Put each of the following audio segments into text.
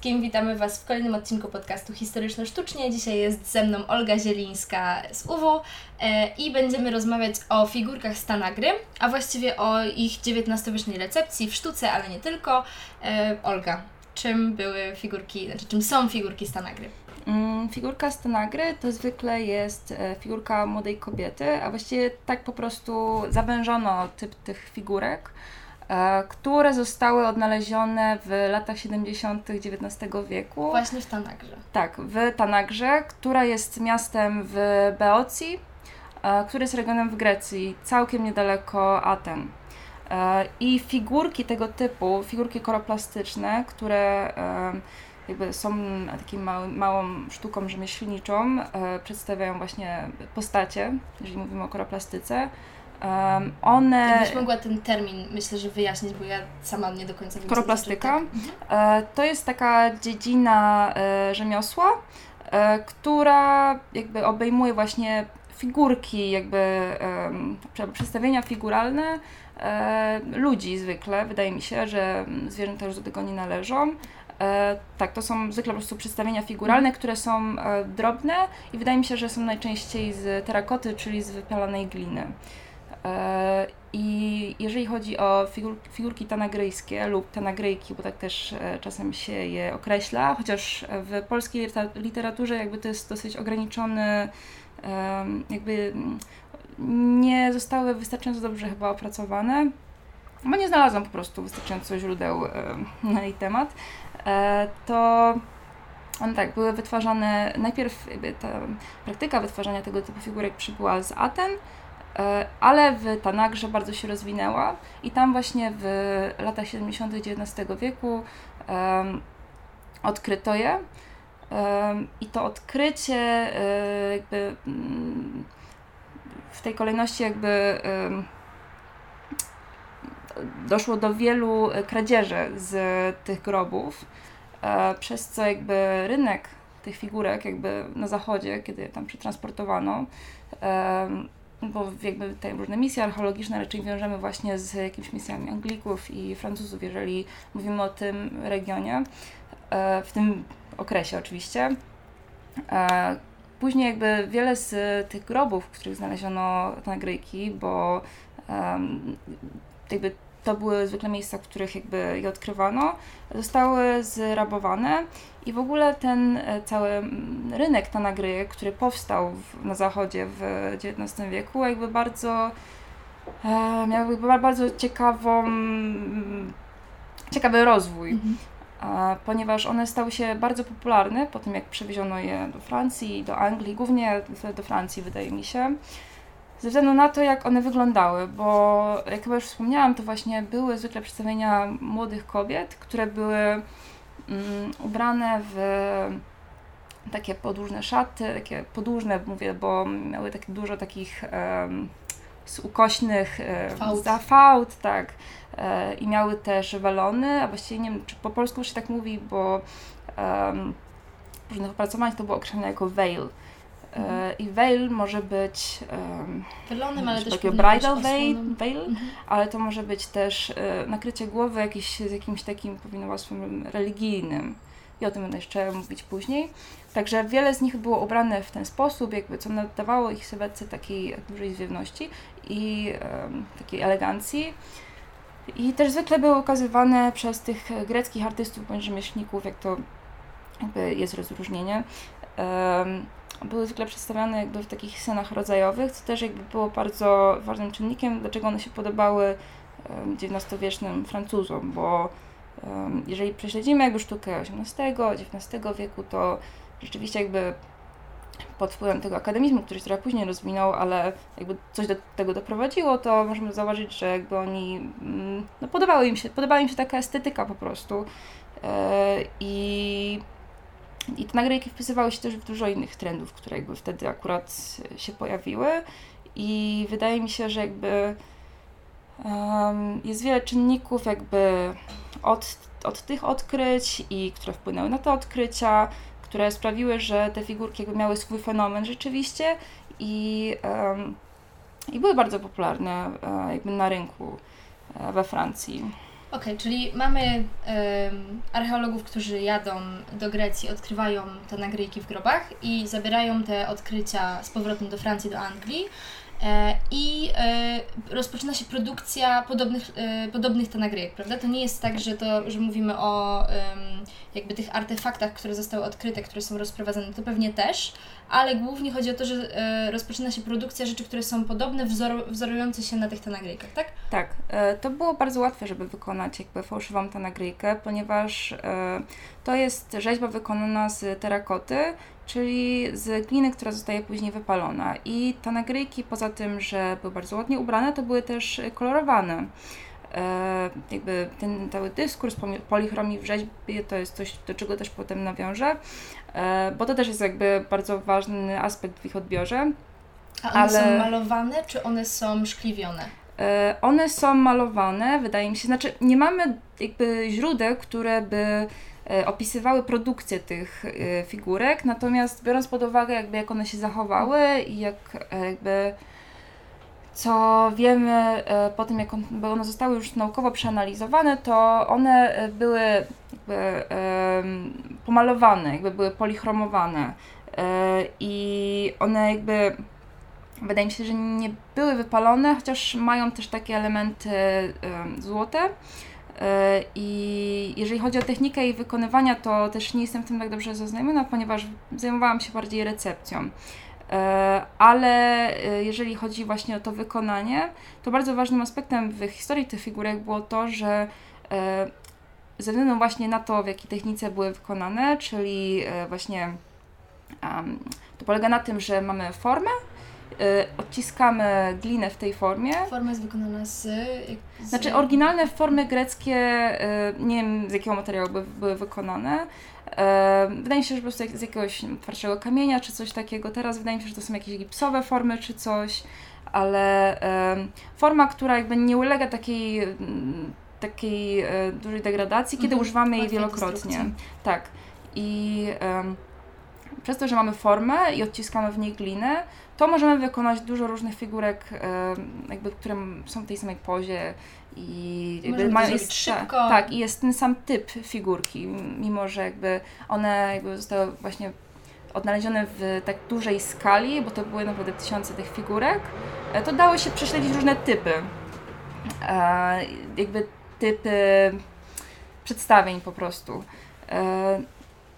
wszystkim, witamy Was w kolejnym odcinku podcastu Historyczno-Sztucznie. Dzisiaj jest ze mną Olga Zielińska z UW e, i będziemy rozmawiać o figurkach Stanagry, a właściwie o ich XIX-wiecznej recepcji w sztuce, ale nie tylko. E, Olga, czym były figurki, znaczy czym są figurki Stanagry? Mm, figurka Stanagry to zwykle jest e, figurka młodej kobiety, a właściwie tak po prostu zawężono typ tych figurek które zostały odnalezione w latach 70. XIX wieku. Właśnie w Tanagrze. Tak, w Tanagrze, która jest miastem w Beocji, e, który jest regionem w Grecji, całkiem niedaleko Aten. E, I figurki tego typu, figurki koroplastyczne, które jakby są taką małą sztuką rzemieślniczą, przedstawiają właśnie postacie, jeżeli mówimy o koroplastyce, Um, one... Jakbyś mogła ten termin, myślę, że wyjaśnić, bo ja sama nie do końca wiem, Koroplastyka. Tak. E, to jest taka dziedzina e, rzemiosła, e, która jakby obejmuje właśnie figurki, jakby e, przedstawienia figuralne e, ludzi zwykle. Wydaje mi się, że zwierzęta już do tego nie należą. E, tak, to są zwykle po prostu przedstawienia figuralne, mhm. które są e, drobne i wydaje mi się, że są najczęściej z terakoty, czyli z wypalanej gliny. E, I jeżeli chodzi o figur, figurki tanagryjskie lub tanagryjki, bo tak też e, czasem się je określa, chociaż w polskiej literaturze jakby to jest dosyć ograniczony, jakby nie zostały wystarczająco dobrze chyba opracowane, bo nie znalazłam po prostu wystarczająco źródeł na jej temat, e, to one tak, były wytwarzane, najpierw ta praktyka wytwarzania tego typu figurek przybyła z Aten, E, ale w Tanagrze bardzo się rozwinęła i tam właśnie w latach 70. XIX wieku um, odkryto je. Um, I to odkrycie um, jakby mm, w tej kolejności jakby doszło do wielu kradzieży z tych grobów, e, przez co jakby rynek tych figurek jakby na zachodzie, kiedy je tam przetransportowano, bo jakby te różne misje archeologiczne raczej wiążemy właśnie z jakimiś misjami Anglików i Francuzów, jeżeli mówimy o tym regionie, e, w tym okresie oczywiście. E, później jakby wiele z tych grobów, w których znaleziono Nagrejki, bo jakby to były zwykle miejsca, w których jakby je odkrywano, zostały zrabowane i w ogóle ten e, cały rynek Tanagry, który powstał w, na zachodzie w XIX wieku, jakby bardzo e, miał jakby bardzo ciekawą, ciekawy rozwój. Mhm. ponieważ one stały się bardzo popularne po tym, jak przewieziono je do Francji, do Anglii, głównie do Francji, wydaje mi się ze względu na to, jak one wyglądały, bo jak chyba już wspomniałam, to właśnie były zwykle przedstawienia młodych kobiet, które były mm, ubrane w takie podłużne szaty, takie podłużne mówię, bo miały takie dużo takich um, ukośnych fałd. zafałd, tak. E, I miały też welony, a właściwie nie wiem, czy po polsku się tak mówi, bo um, w różnych opracowaniach to było określone jako veil. E, I veil może być Wylonym, ale też takiego bridal veil, veil mhm. ale to może być też e, nakrycie głowy jakieś, z jakimś takim powinowactwem religijnym. I o tym będę jeszcze mówić później. Także wiele z nich było ubrane w ten sposób, jakby co nadawało ich sylwetce takiej dużej zwiewności i um, takiej elegancji. I też zwykle były ukazywane przez tych greckich artystów bądź rzemieślników, jak to jakby jest rozróżnienie. Um, były zwykle przedstawiane jakby w takich scenach rodzajowych, co też jakby było bardzo ważnym czynnikiem, dlaczego one się podobały XIX-wiecznym Francuzom, bo jeżeli prześledzimy jakby sztukę XVIII, XIX wieku, to rzeczywiście jakby pod wpływem tego akademizmu, który się trochę później rozwinął, ale jakby coś do tego doprowadziło, to możemy zauważyć, że jakby oni, mm, no podobały im się, podobała im się taka estetyka po prostu e, i i te nagrajki wpisywały się też w dużo innych trendów, które jakby wtedy akurat się pojawiły i wydaje mi się, że jakby um, jest wiele czynników jakby od, od tych odkryć i które wpłynęły na te odkrycia, które sprawiły, że te figurki jakby miały swój fenomen rzeczywiście i, um, i były bardzo popularne uh, jakby na rynku uh, we Francji. Okej, okay, czyli mamy um, archeologów, którzy jadą do Grecji, odkrywają te nagrejki w grobach i zabierają te odkrycia z powrotem do Francji, do Anglii. E, I e, rozpoczyna się produkcja podobnych, e, podobnych nagrywek, prawda? To nie jest tak, że, to, że mówimy o jakby tych artefaktach, które zostały odkryte, które są rozprowadzane, to pewnie też, ale głównie chodzi o to, że rozpoczyna się produkcja rzeczy, które są podobne, wzor wzorujące się na tych nagrywkach, tak? Tak. To było bardzo łatwe, żeby wykonać jakby fałszywą nagrywkę, ponieważ to jest rzeźba wykonana z terakoty, czyli z gliny, która zostaje później wypalona. I te nagrejki, poza tym, że były bardzo ładnie ubrane, to były też kolorowane. E, jakby ten cały dyskurs polichromii w rzeźbie to jest coś, do czego też potem nawiążę, e, bo to też jest jakby bardzo ważny aspekt w ich odbiorze. A one ale... są malowane, czy one są szkliwione? E, one są malowane, wydaje mi się, znaczy nie mamy jakby źródeł, które by opisywały produkcję tych e, figurek, natomiast biorąc pod uwagę jakby jak one się zachowały i jak e, jakby co wiemy po tym, jak one zostały już naukowo przeanalizowane, to one były jakby pomalowane, jakby były polichromowane i one jakby wydaje mi się, że nie były wypalone, chociaż mają też takie elementy złote. E, I jeżeli chodzi o technikę jej wykonywania, to też nie jestem w tym tak dobrze zaznajomiona, ponieważ zajmowałam się bardziej recepcją. E, ale e, jeżeli chodzi właśnie o to wykonanie, to bardzo ważnym aspektem w historii tych figurek było to, że ze względu właśnie na to, w jakiej technice były wykonane, czyli właśnie to polega na tym, że mamy formę, odciskamy glinę w tej formie. Forma jest wykonana z, z... Znaczy oryginalne formy greckie, y, nie wiem z jakiego materiału by, były wykonane. Y, wydaje mi się, że po prostu z jakiegoś twardszego kamienia czy coś takiego. Teraz wydaje mi się, że to są jakieś gipsowe formy czy coś, ale forma, która jakby nie ulega takiej takiej dużej degradacji, kiedy mhm. używamy jej wielokrotnie. Tak. I przez to, że mamy formę i odciskamy w niej glinę, to możemy wykonać dużo różnych figurek, jakby, które są w tej samej pozie i jakby mają jest szybko. tak, i jest ten sam typ figurki, mimo że jakby one jakby zostały właśnie odnalezione w tak dużej skali, bo to były naprawdę tysiące tych figurek, e, to dało się prześledzić różne typy. E, jakby typy przedstawień po prostu. E,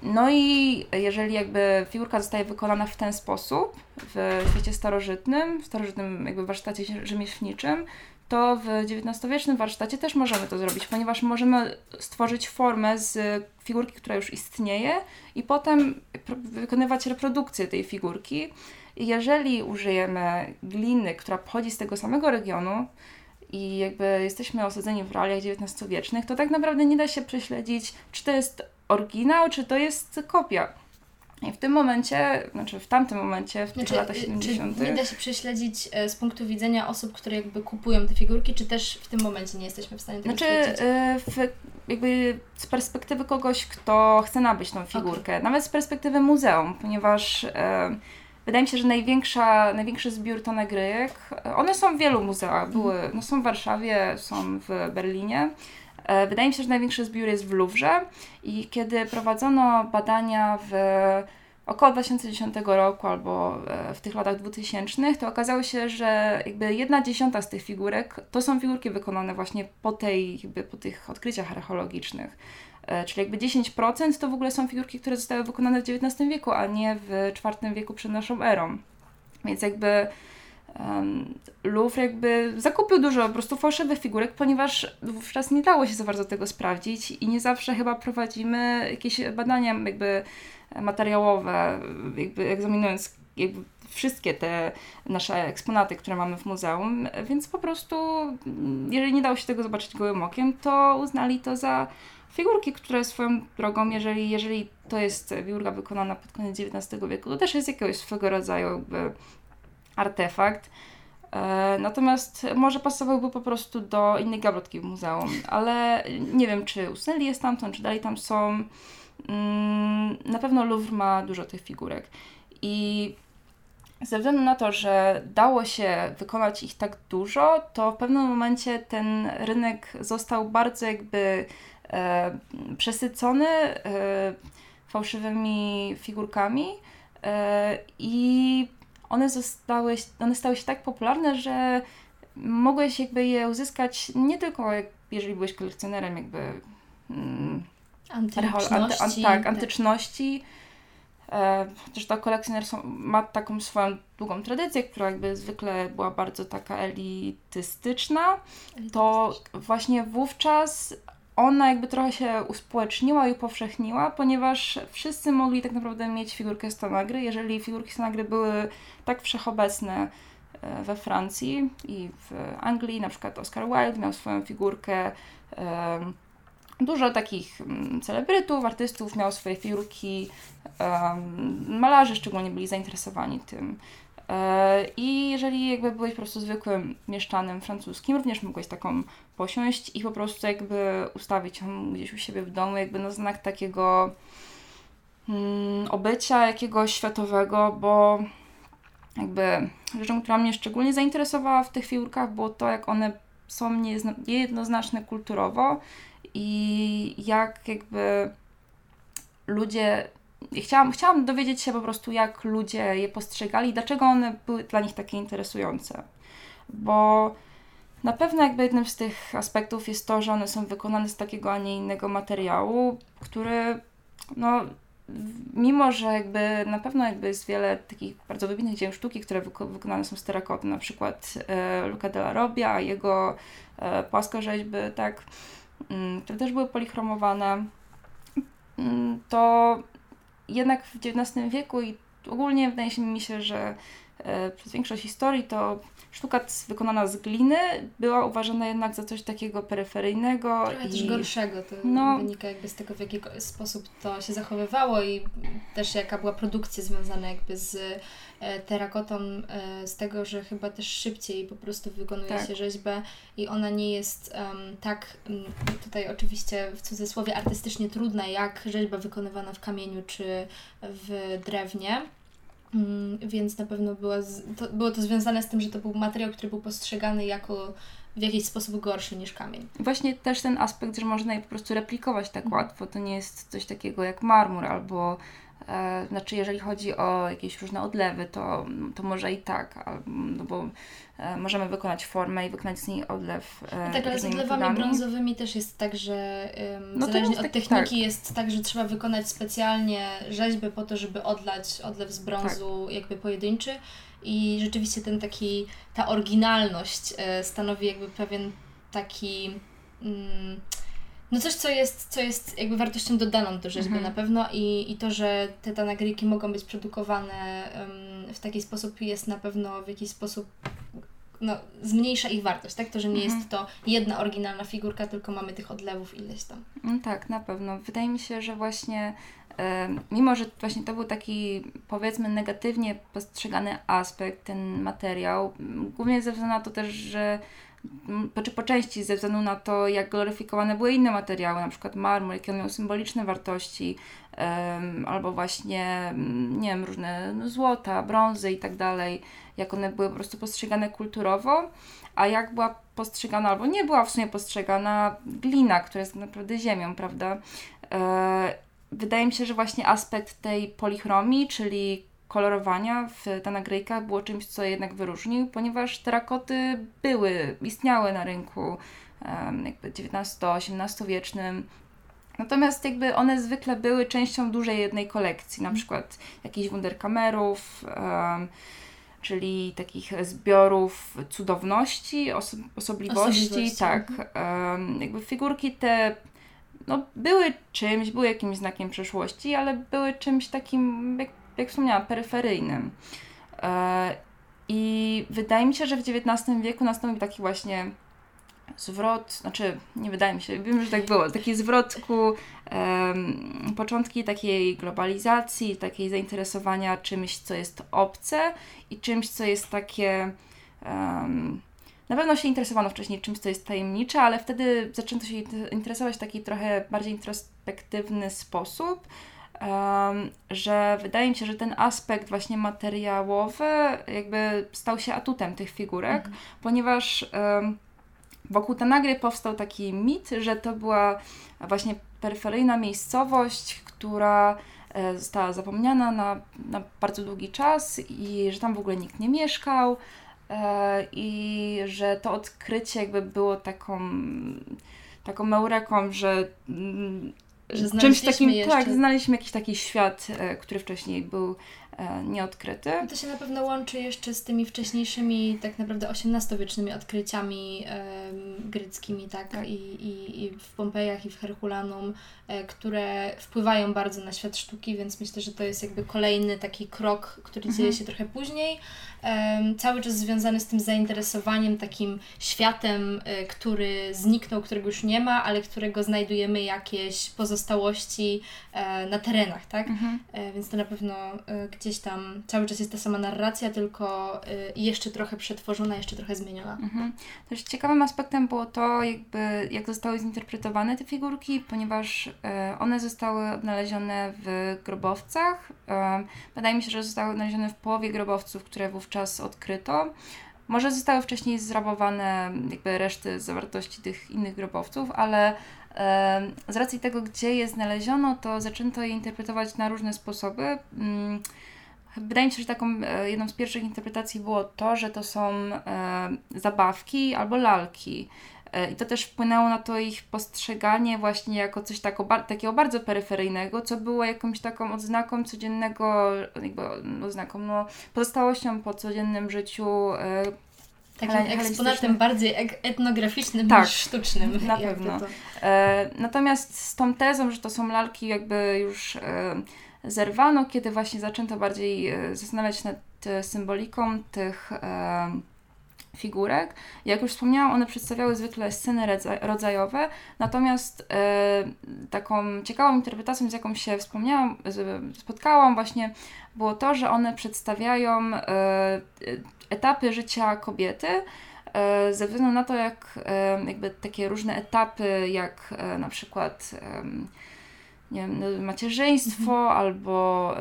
no i jeżeli jakby figurka zostaje wykonana w ten sposób w świecie starożytnym, w starożytnym jakby warsztacie rzemieślniczym, to w XIX-wiecznym warsztacie też możemy to zrobić, ponieważ możemy stworzyć formę z figurki, która już istnieje i potem wykonywać reprodukcję tej figurki. Jeżeli użyjemy gliny, która pochodzi z tego samego regionu, i jakby jesteśmy osadzeni w realiach XIX-wiecznych, to tak naprawdę nie da się prześledzić, czy to jest oryginał, czy to jest kopia. I w tym momencie, znaczy w tamtym momencie, w znaczy, tych latach 70. Czy nie da się prześledzić e, z punktu widzenia osób, które jakby kupują te figurki, czy też w tym momencie nie jesteśmy w stanie tego znaczy, e, w, jakby z perspektywy kogoś, kto chce nabyć tą figurkę, okay. nawet z perspektywy muzeum, ponieważ e, wydaje mi się, że największa, największy zbiór tonegryjek, e, one są w wielu muzeach, były, no są w Warszawie, są w Berlinie, E, wydaje mi się, że największy zbiór jest w Louvre i kiedy prowadzono badania w około 2010 roku albo e, w tych latach 2000, to okazało się, że jakby jedna dziesiąta z tych figurek to są figurki wykonane właśnie po, tej, jakby po tych odkryciach archeologicznych. E, czyli jakby 10% to w ogóle są figurki, które zostały wykonane w XIX wieku, a nie w IV wieku przed naszą erą. Więc jakby um, Louvre jakby zakupił dużo po prostu fałszywych figurek, ponieważ wówczas nie dało się za bardzo tego sprawdzić i nie zawsze chyba prowadzimy jakieś badania jakby materiałowe, jakby egzaminując jakby wszystkie te nasze eksponaty, które mamy w muzeum, więc po prostu jeżeli nie dało się tego zobaczyć gołym okiem, to uznali to za figurki, które swoją drogą, jeżeli, jeżeli to jest figurka wykonana pod koniec XIX wieku, to też jest jakiegoś swego rodzaju jakby artefakt. E, natomiast może pasowałby po prostu do innej gablotki w muzeum, ale nie wiem, czy usunęli je stamtąd, czy dalej tam są. Mm, na pewno Louvre ma dużo tych figurek. I ze względu na to, że dało się wykonać ich tak dużo, to w pewnym momencie ten rynek został bardzo jakby e, przesycony e, fałszywymi figurkami e, i one zostały, one stały się tak popularne, że mogłeś jakby je uzyskać nie tylko jeżeli byłeś kolekcjonerem jakby mm, antyczności, anty, anty, tak, antyczności, E, chociaż ta kolekcjoner ma taką swoją długą tradycję, która jakby zwykle była bardzo taka elitystyczna, to właśnie wówczas ona jakby trochę się uspołeczniła i upowszechniła, ponieważ wszyscy mogli tak naprawdę mieć figurkę Stanagry. Jeżeli figurki Stanagry były tak wszechobecne e, we Francji i w Anglii, na przykład Oscar Wilde miał swoją figurkę, Dużo takich mm, celebrytów, artystów miało swoje figurki, malarzy szczególnie byli zainteresowani tym. E, I jeżeli jakby byłeś po prostu zwykłym mieszczanem francuskim, również mogłeś taką posiąść i po prostu jakby ustawić ją gdzieś u siebie w domu, jakby na znak takiego mm, obycia jakiegoś światowego, bo jakby rzeczą, która mnie szczególnie zainteresowała w tych figurkach było to, jak one są niejednoznaczne kulturowo i jak jakby ludzie. Chciałam, chciałam dowiedzieć się po prostu, jak ludzie je postrzegali, dlaczego one były dla nich takie interesujące. Bo na pewno jakby jednym z tych aspektów jest to, że one są wykonane z takiego, a nie innego materiału, który no mimo, że jakby na pewno jakby jest wiele takich bardzo wybitnych dzieł sztuki, które wyko wykonane są z terakoty, na przykład e, Luca della Robbia, jego e, płaskorzeźby, tak, Mm, które też były polichromowane, mm, to jednak w XIX wieku i ogólnie wydaje mi się, że przez większość historii to sztuka wykonana z gliny była uważana jednak za coś takiego peryferyjnego. Trochę i też gorszego. To no, wynika jakby z tego, w jaki sposób to się zachowywało i też jaka była produkcja związana jakby z e, terakotą, e, z tego, że chyba też szybciej po prostu wykonuje tak. się rzeźbę i ona nie jest um, tak, tutaj oczywiście w cudzysłowie, artystycznie trudna, jak rzeźba wykonywana w kamieniu czy w drewnie. Mm, więc na pewno było, z, to, było to związane z tym, że to był materiał, który był postrzegany jako w jakiś sposób gorszy niż kamień. Właśnie też ten aspekt, że można je po prostu replikować tak mhm. łatwo. To nie jest coś takiego jak marmur albo znaczy, jeżeli chodzi o jakieś różne odlewy, to, to może i tak, no bo e, możemy wykonać formę i wykonać z niej odlew. E, tak, ale z odlewami brązowymi też jest tak, że no zależnie od tak, techniki tak. jest tak, że trzeba wykonać specjalnie rzeźbę po to, żeby odlać odlew z brązu tak. jakby pojedynczy i rzeczywiście ten taki, ta oryginalność stanowi jakby pewien taki... Mm, no coś, co jest, co jest jakby wartością dodaną do rzeźby mhm. na pewno i, i to, że te tanagryki mogą być produkowane um, w taki sposób jest na pewno w jakiś sposób no, zmniejsza ich wartość, tak? To, że nie mhm. jest to jedna oryginalna figurka, tylko mamy tych odlewów ileś tam. No tak, na pewno. Wydaje mi się, że właśnie mimo, że właśnie to był taki powiedzmy negatywnie postrzegany aspekt, ten materiał, głównie ze względu na to też, że czy po części ze względu na to, jak gloryfikowane były inne materiały, na przykład marmur, jakie on miał symboliczne wartości, albo właśnie, nie wiem, różne no, złota, brązy i tak dalej, jak one były po prostu postrzegane kulturowo, a jak była postrzegana, albo nie była w sumie postrzegana glina, która jest naprawdę ziemią, prawda? E, wydaje mi się, że właśnie aspekt tej polichromii, czyli kolorowania w Tanagryjkach było czymś, co jednak wyróżnił, ponieważ terakoty były, istniały na rynku jakby XIX-XVIII wiecznym. Natomiast jakby one zwykle były częścią dużej jednej kolekcji, na mhm. przykład jakichś wunderkamerów, czyli takich zbiorów cudowności, oso osobliwości, osobliwości. tak. Um, jakby figurki te no, były czymś, były jakimś znakiem przeszłości, ale były czymś takim, jak wspomniałam, peryferyjnym. E, I wydaje mi się, że w XIX wieku nastąpił taki właśnie zwrot, znaczy nie wydaje mi się, wiem, że tak było, taki zwrot ku um, początki takiej globalizacji, takiej zainteresowania czymś, co jest obce i czymś, co jest takie um, na pewno się interesowano wcześniej czymś, co jest tajemnicze, ale wtedy zaczęto się interesować w taki trochę bardziej introspektywny sposób, że wydaje mi się, że ten aspekt właśnie materiałowy jakby stał się atutem tych figurek, mhm. ponieważ wokół Tanagry powstał taki mit, że to była właśnie peryferyjna miejscowość, która e, została zapomniana na, na bardzo długi czas i że tam w ogóle nikt nie mieszkał e, i że to odkrycie jakby było taką taką meureką, że mm, że czymś takim, jeszcze... tak, znaleźliśmy jakiś taki świat, e, który wcześniej był E, nieodkryty. To się na pewno łączy jeszcze z tymi wcześniejszymi, tak naprawdę XVIII-wiecznymi odkryciami gryckimi, tak, tak. I, i, I, w Pompejach, i w Herkulanum, e, które wpływają bardzo na świat sztuki, więc myślę, że to jest jakby kolejny taki krok, który mhm. dzieje się trochę później. E, cały czas związany z tym zainteresowaniem takim światem, e, który zniknął, którego już nie ma, ale którego znajdujemy jakieś pozostałości e, na terenach, tak? Mhm. więc to na pewno gdzieś tam cały czas jest ta sama narracja, tylko y, jeszcze trochę przetworzona, jeszcze trochę zmieniona. Mhm. Też ciekawym aspektem było to, jakby jak zostały zinterpretowane te figurki, ponieważ y, one zostały odnalezione w grobowcach. Y, wydaje mi się, że zostały odnalezione w połowie grobowców, które wówczas odkryto. Może zostały wcześniej zrabowane jakby reszty zawartości tych innych grobowców, ale z racji tego, gdzie je znaleziono, to zaczęto je interpretować na różne sposoby. Mm, wydaje mi się, że taką e, jedną z pierwszych interpretacji było to, że to są e, zabawki albo lalki. E, I to też wpłynęło na to ich postrzeganie właśnie jako coś tako, takiego bardzo peryferyjnego, co było jakąś taką odznaką codziennego, jakby oznaką, no, pozostałością po codziennym życiu Takim eksponatem bardziej etnograficznym tak, niż sztucznym. Na pewno. E, natomiast z tą tezą, że to są lalki jakby już e, zerwano, kiedy właśnie zaczęto bardziej e, zastanawiać się nad e, symboliką tych e, figurek. Jak już wspomniałam, one przedstawiały zwykle sceny rodzajowe, natomiast e, taką ciekawą interpretacją, z jaką się wspomniałam, spotkałam właśnie, było to, że one przedstawiają e, etapy życia kobiety, e, ze względu na to, jak e, jakby takie różne etapy, jak e, na przykład nie wiem, no, macierzyństwo mhm. albo,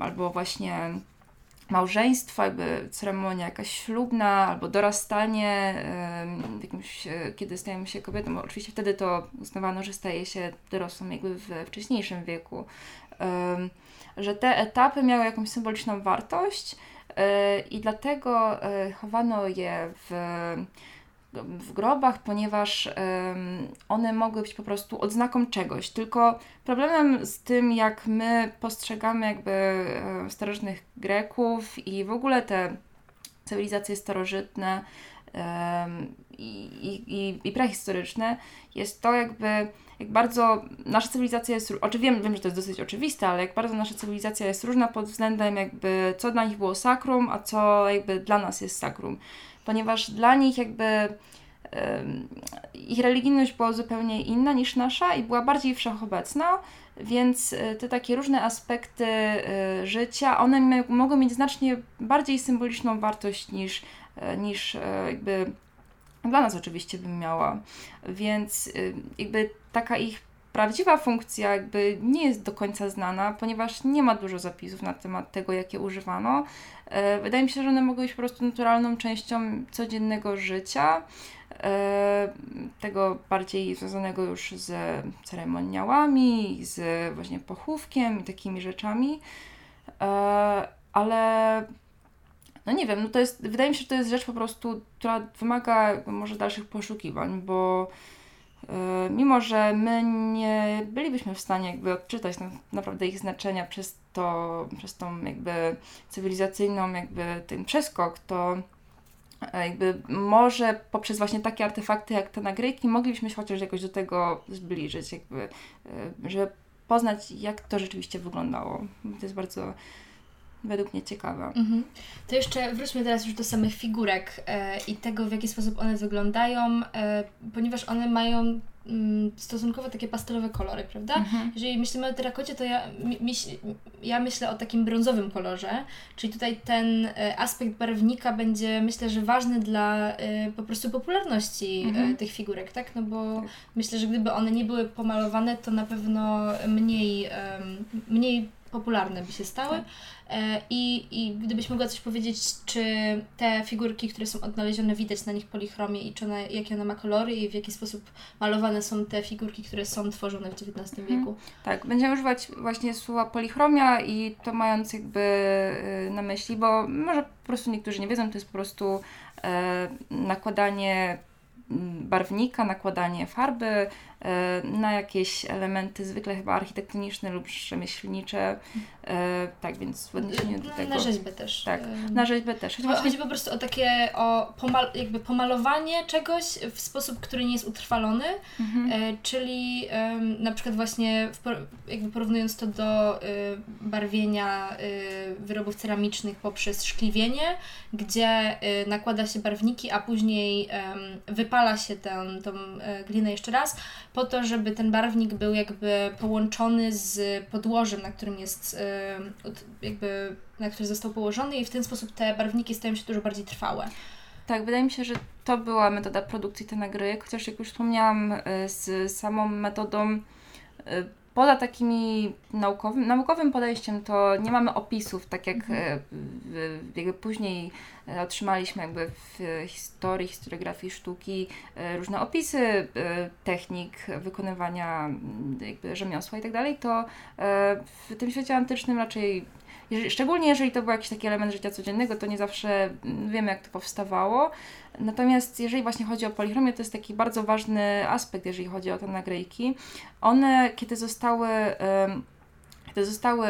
albo właśnie małżeństwo, jakby ceremonia jakaś ślubna, albo dorastanie, w jakimś, kiedy stajemy się kobietą, oczywiście wtedy to uznawano, że staje się dorosłą jakby we wcześniejszym wieku, że te etapy miały jakąś symboliczną wartość, E, i dlatego e, chowano je w, w grobach, ponieważ one mogły być po prostu odznaką czegoś. Tylko problemem z tym, jak my postrzegamy jakby e, starożytnych Greków i w ogóle te cywilizacje starożytne i, i, i prehistoryczne, jest to jakby jak bardzo nasza cywilizacja jest, oczywiście wiem, wiem, że to jest dosyć oczywiste, ale jak bardzo nasza cywilizacja jest różna pod względem jakby co dla nich było sakrum, a co jakby dla nas jest sakrum. Ponieważ dla nich jakby ich religijność była zupełnie inna niż nasza i była bardziej wszechobecna, więc e, te takie różne aspekty e, życia, one mogą mieć znacznie bardziej symboliczną wartość niż, e, niż jakby dla nas oczywiście bym miała. Więc jakby taka ich prawdziwa funkcja jakby nie jest do końca znana, ponieważ nie ma dużo zapisów na temat tego, jakie używano. E, wydaje mi się, że one mogły być po prostu naturalną częścią codziennego życia, e, tego bardziej związanego już z ceremoniałami, z właśnie pochówkiem i takimi rzeczami. E, ale no nie wiem, no to jest, wydaje mi się, że to jest rzecz po prostu, która wymaga może dalszych poszukiwań, bo mimo, że my nie bylibyśmy w stanie jakby odczytać na, naprawdę ich znaczenia przez to, przez tą jakby cywilizacyjną jakby ten przeskok, to e, jakby może poprzez właśnie takie artefakty jak te nagrywki moglibyśmy się chociaż jakoś do tego zbliżyć, jakby, yy, żeby poznać jak to rzeczywiście wyglądało. To jest bardzo według mnie ciekawe. Mhm. To jeszcze wróćmy teraz już do samych figurek e, i tego, w jaki sposób one wyglądają, e, ponieważ one mają mm, stosunkowo takie pastelowe kolory, prawda? Mhm. Jeżeli myślimy o terakocie, to ja, mi, mi- ja myślę o takim brązowym kolorze, czyli tutaj ten e, aspekt barwnika będzie, myślę, że ważny dla e, po prostu popularności e, Mhm. tych figurek, tak? No bo Tak. myślę, że gdyby one nie były pomalowane, to na pewno mniej, mniej popularne by się stały. Tak. E, I, I gdybyś mogła coś powiedzieć, czy te figurki, które są odnalezione, widać na nich polichromie i czy one, jakie one ma kolory i w jaki sposób malowane są te figurki, które są tworzone w XIX Mhm. wieku. Tak, będziemy używać właśnie słowa polichromia i to mając jakby y, na myśli, bo może po prostu niektórzy nie wiedzą, to jest po prostu e, nakładanie mm, barwnika, nakładanie farby na jakieś elementy zwykle chyba architektoniczne lub rzemieślnicze. E, tak, więc w odniesieniu do tego. Na rzeźbę też. Tak, Na rzeźbę też. Choć Cho- właśnie Chodzi po prostu o takie, o pomal, jakby pomalowanie czegoś w sposób, który nie jest utrwalony, Mhm. E, czyli em, na przykład właśnie por- jakby porównując to do y, barwienia y, wyrobów ceramicznych poprzez szkliwienie, gdzie y, nakłada się barwniki, a później wypala się tę, tą e, glinę jeszcze raz, po to, żeby ten barwnik był jakby połączony z podłożem, na którym jest em, ut- jakby na który został położony i w ten sposób te barwniki stają się dużo bardziej trwałe. Tak, wydaje mi się, że to była metoda produkcji tenagry, chociaż jak już wspomniałam, y, z samą metodą, y, poza takimi naukowym, naukowym podejściem, to nie mamy opisów, tak jak Mhm. w- jakby później y, otrzymaliśmy jakby w historii, historiografii sztuki y, różne opisy technik wykonywania jakby rzemiosła i tak dalej, to w tym świecie antycznym raczej szczególnie jeżeli to był jakiś taki element życia codziennego, to nie zawsze mm, wiemy, jak to powstawało. Natomiast jeżeli właśnie chodzi o polichromię, to jest taki bardzo ważny aspekt, jeżeli chodzi o te nagrejki. One, kiedy zostały, kiedy zostały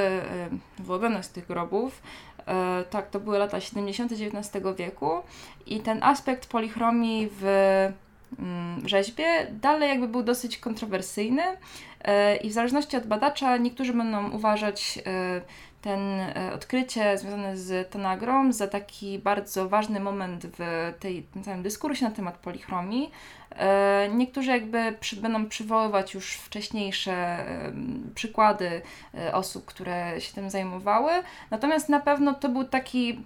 wyłowione z tych grobów, e, tak, to były lata 70. XIX wieku i ten aspekt polichromii w mm, rzeźbie dalej jakby był dosyć kontrowersyjny e, i w zależności od badacza niektórzy będą uważać e, ten e, odkrycie związane z Tanagrą za taki bardzo ważny moment w tej, tym całym dyskursie na temat polichromii. E, Niektórzy jakby przy, będą przywoływać już wcześniejsze przykłady e, osób, które się tym zajmowały. Natomiast na pewno to był taki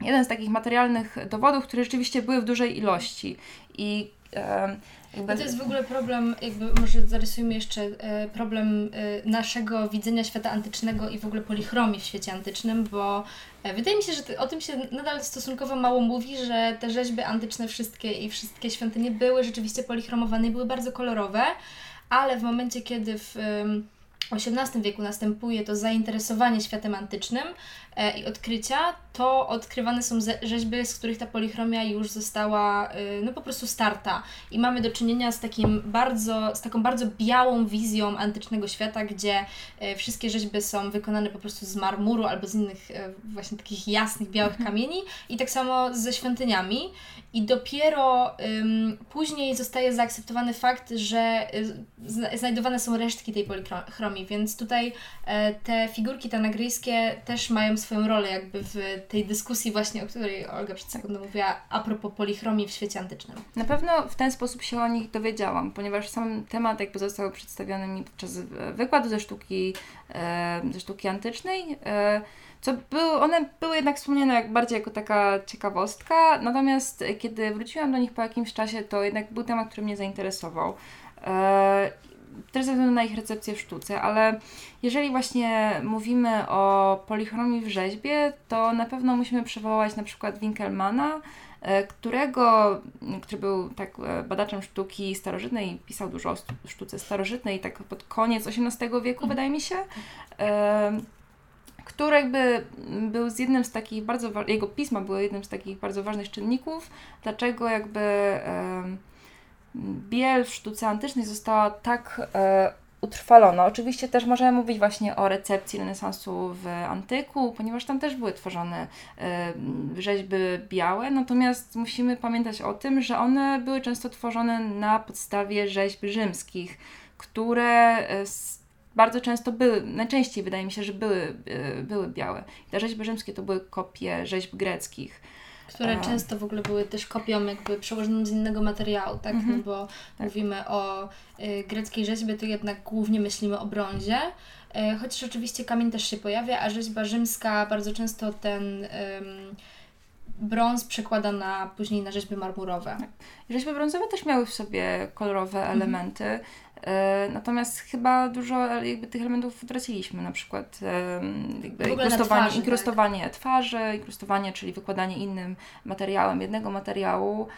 jeden z takich materialnych dowodów, które rzeczywiście były w dużej ilości. I. No to jest w ogóle problem, jakby może zarysujmy jeszcze e, problem e, naszego widzenia świata antycznego i w ogóle polichromii w świecie antycznym, bo e, wydaje mi się, że o tym się nadal stosunkowo mało mówi, że te rzeźby antyczne wszystkie i wszystkie świątynie były rzeczywiście polichromowane i były bardzo kolorowe, ale w momencie, kiedy w XVIII wieku następuje to zainteresowanie światem antycznym e, i odkrycia, to odkrywane są ze- rzeźby, z których ta polichromia już została e, no po prostu starta. I mamy do czynienia z takim bardzo, z taką bardzo białą wizją antycznego świata, gdzie e, wszystkie rzeźby są wykonane po prostu z marmuru albo z innych e, właśnie takich jasnych, białych kamieni i tak samo ze świątyniami. I dopiero później zostaje zaakceptowany fakt, że y, zna- znajdowane są resztki tej polichromii, więc tutaj e, te figurki tanagryjskie też mają swoją rolę jakby w tej dyskusji właśnie, o której Olga przed sekundą mówiła, a propos polichromii w świecie antycznym. Na pewno w ten sposób się o nich dowiedziałam, ponieważ sam temat jakby został przedstawiony mi podczas e, wykładu ze sztuki, e, ze sztuki antycznej. Co był, one były jednak wspomniane jak bardziej jako taka ciekawostka, natomiast kiedy wróciłam do nich po jakimś czasie, to jednak był temat, który mnie zainteresował. Też ze względu na ich recepcję w sztuce, ale jeżeli właśnie mówimy o polichromii w rzeźbie, to na pewno musimy przywołać na przykład Winkelmana, e, którego, który był tak e, badaczem sztuki starożytnej, pisał dużo o sztuce starożytnej, tak pod koniec XVIII wieku, wydaje mi się, e, który jakby był z jednym z takich bardzo, jego pisma były jednym z takich bardzo ważnych czynników, dlaczego jakby biel w sztuce antycznej została tak e, utrwalona. Oczywiście też możemy mówić właśnie o recepcji renesansu w antyku, ponieważ tam też były tworzone e, rzeźby białe, natomiast musimy pamiętać o tym, że one były często tworzone na podstawie rzeźb rzymskich, które e, s- bardzo często były, najczęściej wydaje mi się, że były, e, były białe. Te rzeźby rzymskie to były kopie rzeźb greckich. Które często w ogóle były też kopią jakby przełożoną z innego materiału, tak? Mhm. No bo tak. mówimy o y, greckiej rzeźbie, to jednak głównie myślimy o brązie. Y, chociaż oczywiście kamień też się pojawia, a rzeźba rzymska bardzo często ten... Y, brąz przekłada na, później na rzeźby marmurowe. Tak. Rzeźby brązowe też miały w sobie kolorowe mhm. elementy, natomiast chyba dużo jakby tych elementów utraciliśmy, na przykład e, jakby inkrustowanie, twarzy, inkrustowanie tak. twarzy, inkrustowanie, czyli wykładanie innym materiałem jednego materiału.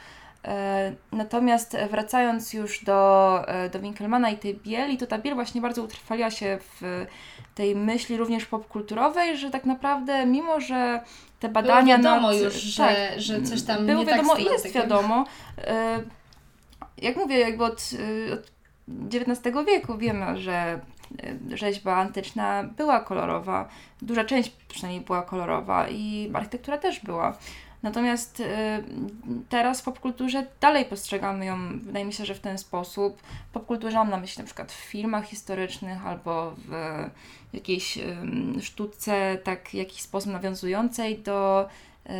E, natomiast wracając już do, e, do Winkelmana i tej bieli, to ta biel właśnie bardzo utrwaliła się w tej myśli również popkulturowej, że tak naprawdę mimo, że te badania było wiadomo nad, już, że, tak, że coś tam było nie wiadomo tak i jest wiadomo. E, jak mówię, jakby od, od XIX wieku wiemy, że rzeźba antyczna była kolorowa, duża część przynajmniej była kolorowa i architektura też była. Natomiast y, teraz w popkulturze dalej postrzegamy ją, wydaje mi się, że w ten sposób. Popkulturze mam na myśli na przykład w filmach historycznych albo w jakiejś sztuce, tak w jakiś sposób nawiązującej do,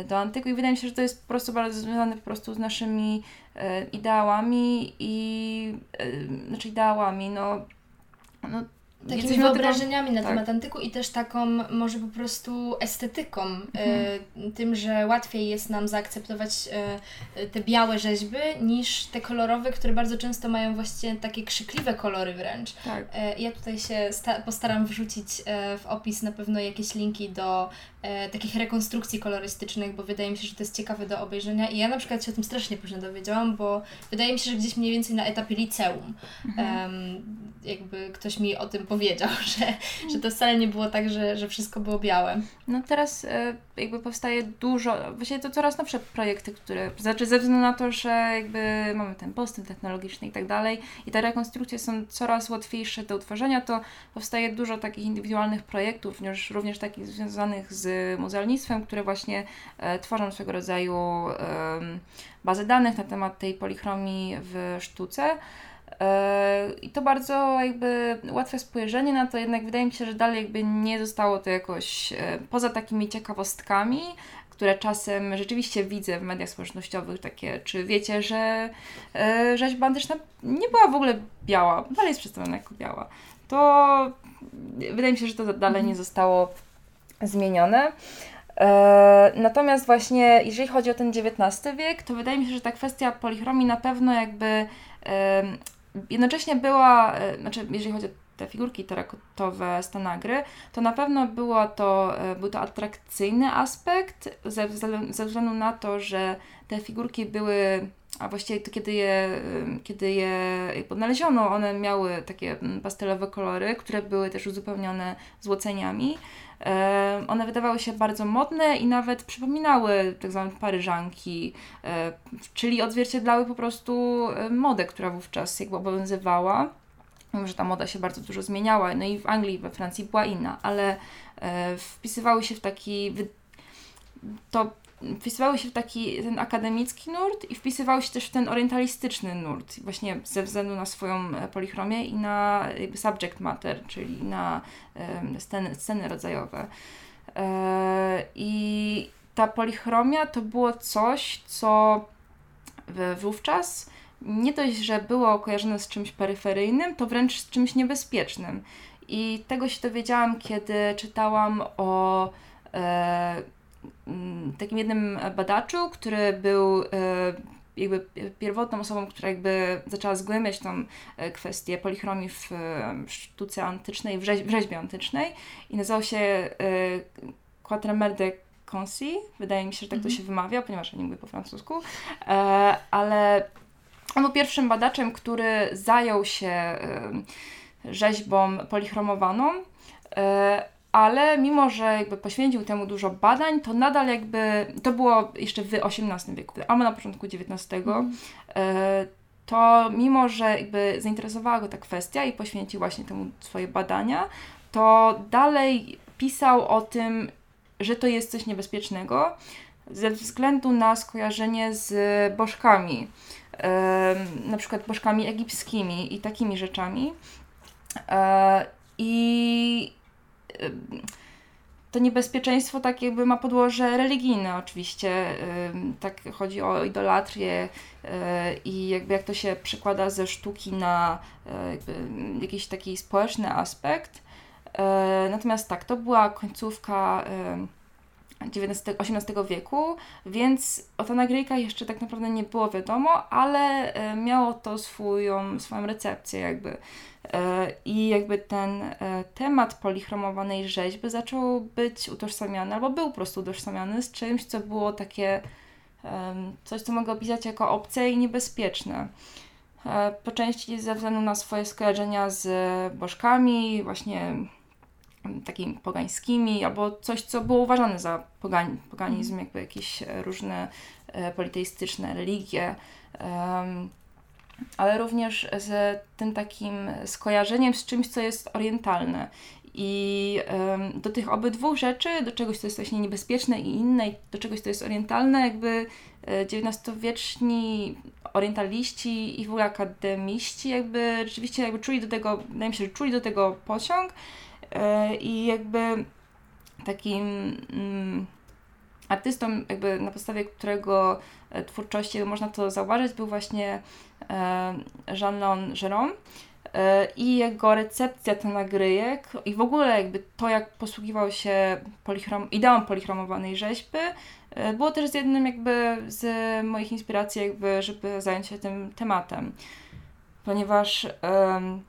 do antyku i wydaje mi się, że to jest po prostu bardzo związane po prostu z naszymi y, ideałami i znaczy ideałami, no, no takimi wyobrażeniami na tak. temat antyku i też taką może po prostu estetyką, mhm. tym, że łatwiej jest nam zaakceptować e, te białe rzeźby niż te kolorowe, które bardzo często mają właściwie takie krzykliwe kolory wręcz. Tak. E, ja tutaj się postaram wrzucić w opis na pewno jakieś linki do takich rekonstrukcji kolorystycznych, bo wydaje mi się, że to jest ciekawe do obejrzenia i ja na przykład się o tym strasznie późno dowiedziałam, bo wydaje mi się, że gdzieś mniej więcej na etapie liceum mhm. jakby ktoś mi o tym powiedział powiedział, że, że to wcale nie było tak, że, że wszystko było białe. No teraz e, jakby powstaje dużo, właściwie to coraz nowsze projekty, które, znaczy ze względu na to, że jakby mamy ten postęp technologiczny i tak dalej i te rekonstrukcje są coraz łatwiejsze do utworzenia, to powstaje dużo takich indywidualnych projektów, również, również takich związanych z muzealnictwem, które właśnie e, tworzą swego rodzaju e, bazy danych na temat tej polichromii w sztuce. E, I to bardzo jakby łatwe spojrzenie na to, jednak wydaje mi się, że dalej jakby nie zostało to jakoś e, poza takimi ciekawostkami, które czasem rzeczywiście widzę w mediach społecznościowych, takie, czy wiecie, że e, rzeźba antyczna nie była w ogóle biała, dalej jest przedstawiona jako biała. To wydaje mi się, że to dalej nie mhm. zostało zmienione. natomiast właśnie jeżeli chodzi o ten XIX wiek, to wydaje mi się, że ta kwestia polichromii na pewno jakby jednocześnie była, e, znaczy jeżeli chodzi o te figurki terakotowe Stanagry, to na pewno było to, e, był to atrakcyjny aspekt ze, ze względu na to, że te figurki były, a właściwie to kiedy je, kiedy je podnaleziono, one miały takie pastelowe kolory, które były też uzupełnione złoceniami. One wydawały się bardzo modne i nawet przypominały tak zwane paryżanki, czyli odzwierciedlały po prostu modę, która wówczas jakby obowiązywała. Mimo, że ta moda się bardzo dużo zmieniała, no i w Anglii, we Francji była inna, ale wpisywały się w taki. To wpisywały się w taki ten akademicki nurt i wpisywały się też w ten orientalistyczny nurt, właśnie ze względu na swoją e, polichromię i na jakby subject matter, czyli na um, sceny, sceny rodzajowe. E, I ta polichromia to było coś, co wówczas nie dość, że było kojarzone z czymś peryferyjnym, to wręcz z czymś niebezpiecznym. I tego się dowiedziałam, kiedy czytałam o e, takim jednym badaczu, który był e, jakby pierwotną osobą, która jakby zaczęła zgłębiać tą e, kwestię polichromii w sztuce antycznej, w, rzeźbie antycznej i nazywał się Quatremer de Concy, wydaje mi się, że tak to mhm. się wymawia, ponieważ ja nie mówię po francusku, e, ale on był pierwszym badaczem, który zajął się rzeźbą polichromowaną ale mimo, że jakby poświęcił temu dużo badań, to nadal jakby, to było jeszcze w XVIII wieku, albo na początku XIX, mm. to mimo, że jakby zainteresowała go ta kwestia i poświęcił właśnie temu swoje badania, to dalej pisał o tym, że to jest coś niebezpiecznego, ze względu na skojarzenie z bożkami, na przykład bożkami egipskimi i takimi rzeczami. E, I to niebezpieczeństwo tak jakby ma podłoże religijne oczywiście, tak chodzi o idolatrię i jakby jak to się przekłada ze sztuki na jakiś taki społeczny aspekt. Natomiast tak, to była końcówka XIX, XVIII wieku, więc o Tanagryjkach jeszcze tak naprawdę nie było wiadomo, ale e, miało to swoją, swoją recepcję jakby. E, I jakby ten e, temat polichromowanej rzeźby zaczął być utożsamiany, albo był po prostu utożsamiany z czymś, co było takie coś, co mogę opisać jako obce i niebezpieczne. Po części ze względu na swoje skojarzenia z bożkami, właśnie takimi pogańskimi, albo coś, co było uważane za pogań, poganizm, jakby jakieś e, różne e, politeistyczne religie, ale również z tym takim skojarzeniem z czymś, co jest orientalne. I do tych obydwu rzeczy, do czegoś, co jest właśnie niebezpieczne i inne, i do czegoś, co jest orientalne, jakby XIX-wieczni orientaliści i w ogóle akademiści jakby rzeczywiście jakby czuli do tego, wydaje mi się, że czuli do tego pociąg E, I jakby takim mm, artystą, jakby na podstawie którego e, twórczości można to zauważyć, był właśnie e, Jean-Léon Gérôme i jego recepcja tenagryjek i w ogóle jakby to, jak posługiwał się polichrom, ideą polichromowanej rzeźby, było też jednym jakby z moich inspiracji, jakby, żeby zająć się tym tematem. Ponieważ um,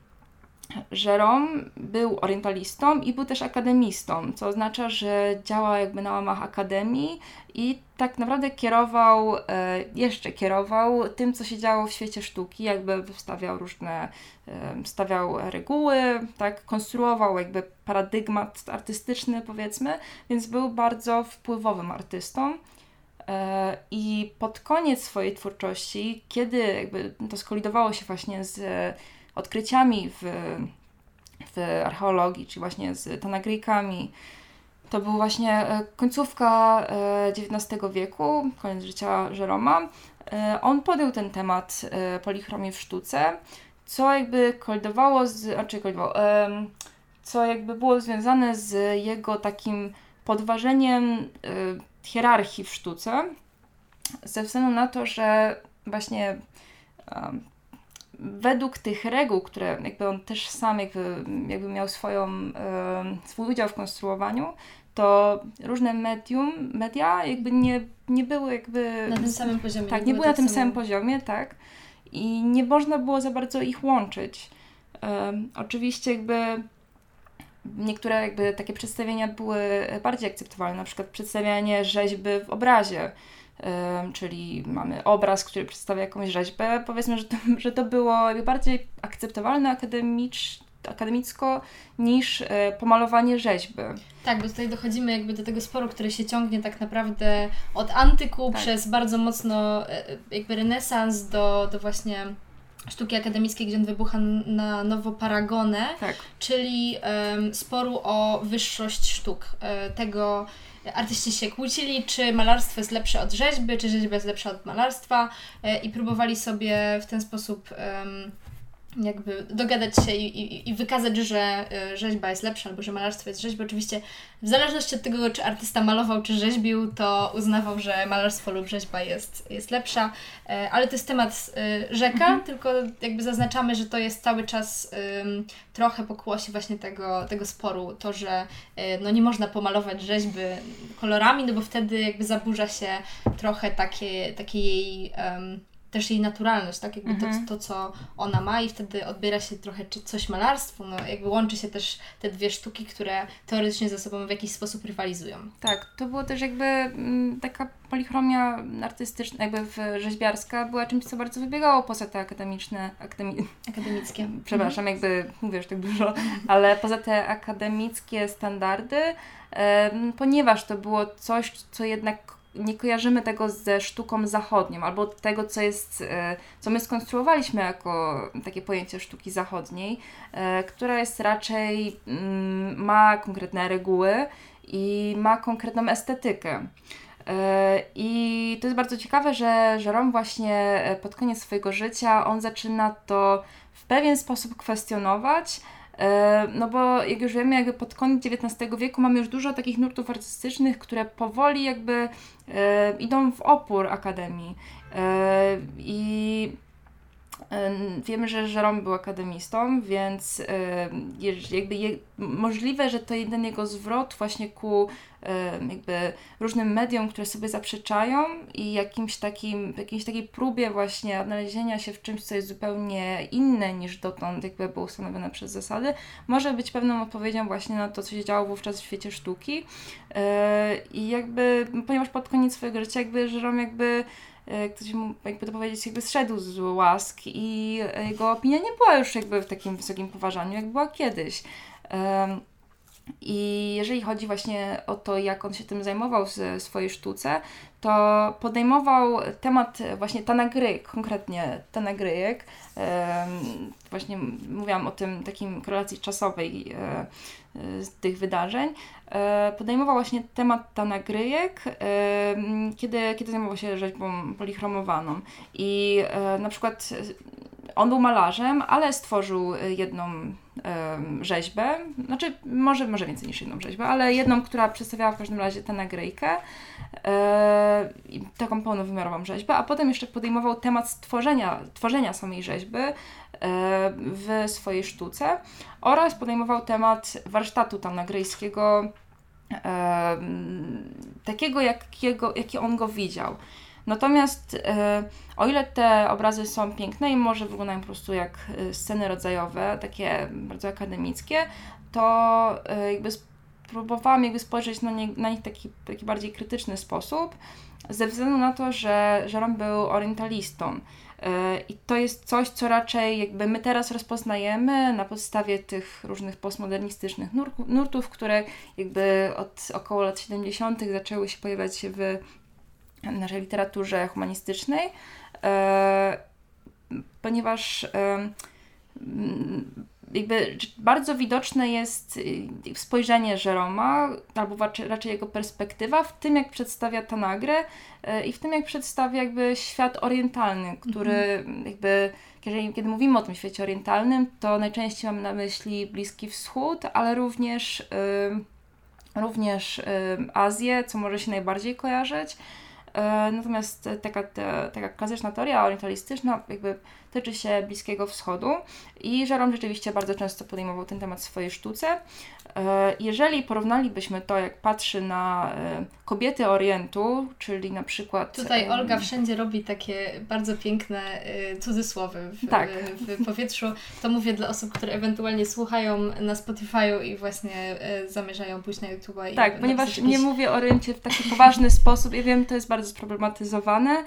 Jerome był orientalistą i był też akademistą, co oznacza, że działał jakby na łamach akademii i tak naprawdę kierował, e, jeszcze kierował tym, co się działo w świecie sztuki, jakby wstawiał różne, e, stawiał reguły, tak, konstruował jakby paradygmat artystyczny powiedzmy, więc był bardzo wpływowym artystą. E, I pod koniec swojej twórczości, kiedy jakby to skolidowało się właśnie z odkryciami w, w archeologii, czy właśnie z Tanagryjkami. To był właśnie e, końcówka XIX e, wieku, koniec życia Żeroma. E, on podjął ten temat polichromii w sztuce, co jakby kolidowało z, znaczy kolidowało, co jakby było związane z jego takim podważeniem hierarchii w sztuce, ze względu na to, że właśnie według tych reguł, które jakby on też sam jakby, jakby miał swoją, swój udział w konstruowaniu, to różne medium, media jakby nie, nie były jakby... Na tym samym poziomie. Tak, nie, nie były na tym samym poziomie, tak. I nie można było za bardzo ich łączyć. Um, oczywiście jakby niektóre jakby takie przedstawienia były bardziej akceptowalne, na przykład przedstawianie rzeźby w obrazie czyli mamy obraz, który przedstawia jakąś rzeźbę. Powiedzmy, że to, że to było bardziej akceptowalne akademicz, akademicko niż e, pomalowanie rzeźby. Tak, bo tutaj dochodzimy jakby do tego sporu, który się ciągnie tak naprawdę od antyku tak. przez bardzo mocno e, jakby renesans do, do właśnie sztuki akademickiej, gdzie on wybucha na nowo paragonę, tak. czyli um, sporu o wyższość sztuk. E, tego artyści się kłócili, czy malarstwo jest lepsze od rzeźby, czy rzeźba jest lepsza od malarstwa e, i próbowali sobie w ten sposób um, jakby dogadać się i, i, i wykazać, że e, rzeźba jest lepsza albo że malarstwo jest rzeźba. Oczywiście w zależności od tego, czy artysta malował, czy rzeźbił, to uznawał, że malarstwo lub rzeźba jest, jest lepsza. E, ale to jest temat e, rzeka, mhm. tylko jakby zaznaczamy, że to jest cały czas trochę pokłosie właśnie tego, tego sporu. To, że no nie można pomalować rzeźby kolorami, no bo wtedy jakby zaburza się trochę takie, takie jej... Um, też jej naturalność, tak? Jakby mhm. to, to, co ona ma i wtedy odbiera się trochę coś malarstwu, no jakby łączy się też te dwie sztuki, które teoretycznie ze sobą w jakiś sposób rywalizują. Tak, to było też jakby m, mm, taka polichromia artystyczna, jakby rzeźbiarska była czymś, co bardzo wybiegało poza te akademiczne, akademi... akademickie. Przepraszam, mhm. jakby mówisz tak dużo, ale poza te akademickie standardy, ponieważ to było coś, co jednak nie kojarzymy tego ze sztuką zachodnią, albo tego, co jest, e, co my skonstruowaliśmy jako takie pojęcie sztuki zachodniej, e, która jest raczej, mm, ma konkretne reguły i ma konkretną estetykę. E, I to jest bardzo ciekawe, że Jerome właśnie pod koniec swojego życia on zaczyna to w pewien sposób kwestionować, no bo jak już wiemy, jakby pod koniec XIX wieku mamy już dużo takich nurtów artystycznych, które powoli jakby e, idą w opór Akademii. E, I Wiemy, że Jerome był akademistą, więc jakby je, możliwe, że to jeden jego zwrot właśnie ku jakby różnym mediom, które sobie zaprzeczają i jakimś takim, jakiejś takiej próbie właśnie odnalezienia się w czymś, co jest zupełnie inne niż dotąd jakby było ustanowione przez zasady, może być pewną odpowiedzią właśnie na to, co się działo wówczas w świecie sztuki. E, I jakby, ponieważ pod koniec swojego życia jakby Jerome jakby ktoś mu, jakby to powiedzieć, jakby zszedł z łask i jego opinia nie była już jakby w takim wysokim poważaniu, jak była kiedyś. I jeżeli chodzi właśnie o to, jak on się tym zajmował w swojej sztuce, to podejmował temat właśnie tanagryjek, konkretnie tanagryjek. Właśnie mówiłam o tym takim korelacji czasowej e, z tych wydarzeń. E, podejmował właśnie temat tanagryjek, kiedy, kiedy zajmował się rzeźbą polichromowaną. I e, na przykład on był malarzem, ale stworzył jedną rzeźbę, znaczy może, może więcej niż jedną rzeźbę, ale jedną, która przedstawiała w każdym razie tę nagrejkę, e, taką pełnowymiarową rzeźbę, a potem jeszcze podejmował temat stworzenia, tworzenia samej rzeźby e, w swojej sztuce oraz podejmował temat warsztatu tam nagrejskiego, takiego jakiego, jaki on go widział. Natomiast e, o ile te obrazy są piękne i może wyglądają po prostu jak e, sceny rodzajowe, takie bardzo akademickie, to e, jakby spróbowałam jakby spojrzeć na, nie, na nich w taki, taki bardziej krytyczny sposób, ze względu na to, że Jerome był orientalistą. I to jest coś, co raczej jakby my teraz rozpoznajemy na podstawie tych różnych postmodernistycznych nurtów, które jakby od około lat 70. zaczęły się pojawiać w naszej literaturze humanistycznej, e, ponieważ e, jakby bardzo widoczne jest y, spojrzenie Żeroma, albo raczej jego perspektywa w tym, jak przedstawia Tanagrę e, i w tym, jak przedstawia jakby świat orientalny, który mhm. jakby, jeżeli, kiedy mówimy o tym świecie orientalnym, to najczęściej mam na myśli Bliski Wschód, ale również, również Azję, co może się najbardziej kojarzyć. E, natomiast taka, taka klasyczna teoria orientalistyczna jakby tyczy się Bliskiego Wschodu i Żerom rzeczywiście bardzo często podejmował ten temat w swojej sztuce. E, jeżeli porównalibyśmy to, jak patrzy na e, kobiety Orientu, czyli na przykład... Tutaj Olga wszędzie robi takie bardzo piękne cudzysłowy w, tak. w powietrzu. To mówię dla osób, które ewentualnie słuchają na Spotify'u i właśnie zamierzają pójść na YouTube. Tak, ponieważ nie mówię o Oriencie w taki poważny sposób. Ja wiem, to jest bardzo sproblematyzowane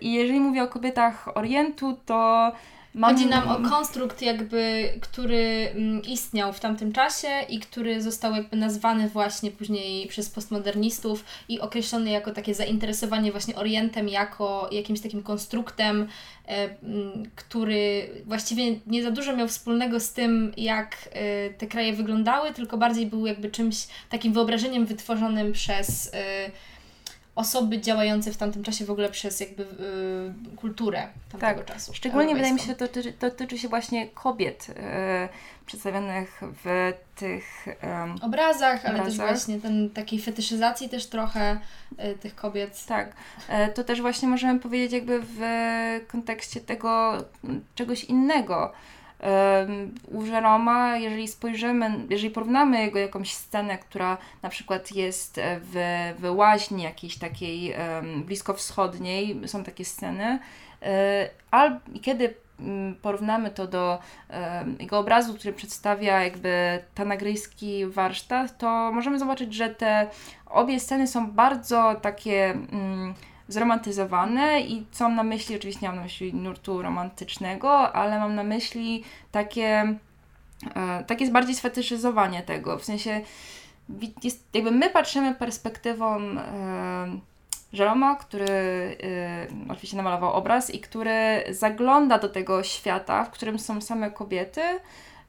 i jeżeli mówię o kobietach Orientu, to Mam... Chodzi nam o konstrukt jakby, który mm, istniał w tamtym czasie i który został jakby nazwany właśnie później przez postmodernistów i określony jako takie zainteresowanie właśnie Orientem jako jakimś takim konstruktem, e, mm, który właściwie nie za dużo miał wspólnego z tym, jak e, te kraje wyglądały, tylko bardziej był jakby czymś takim wyobrażeniem wytworzonym przez e, osoby działające w tamtym czasie w ogóle przez jakby y, kulturę tamtego tak. czasu. Szczególnie wydaje mi się, to dotyczy, to dotyczy się właśnie kobiet y, przedstawionych w tych y, obrazach, ale też właśnie ten, takiej fetyszyzacji też trochę y, tych kobiet. Tak. E, to też właśnie możemy powiedzieć jakby w kontekście tego czegoś innego u Żeroma, jeżeli spojrzymy, jeżeli porównamy jego jakąś scenę, która na przykład jest w, w łaźni jakiejś takiej um, bliskowschodniej, są takie sceny, e, albo kiedy mm, porównamy to do um, jego obrazu, który przedstawia jakby tanagryjski warsztat, to możemy zobaczyć, że te obie sceny są bardzo takie um, zromantyzowane i co mam na myśli, oczywiście nie mam na myśli nurtu romantycznego, ale mam na myśli takie, e, takie bardziej sfetyszyzowanie tego, w sensie jest, jakby my patrzymy perspektywą Żeroma, który e, oczywiście namalował obraz i który zagląda do tego świata, w którym są same kobiety,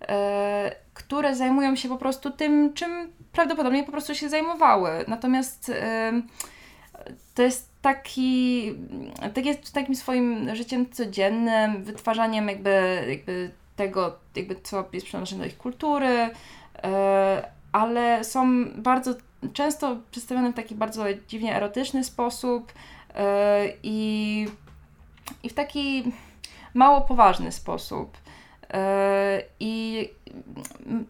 e, które zajmują się po prostu tym, czym prawdopodobnie po prostu się zajmowały. Natomiast e, to jest taki, tak jest takim swoim życiem codziennym, wytwarzaniem jakby, jakby tego, jakby co jest przenoszone do ich kultury, e, ale są bardzo często przedstawione w taki bardzo dziwnie erotyczny sposób e, i, i w taki mało poważny sposób. E, I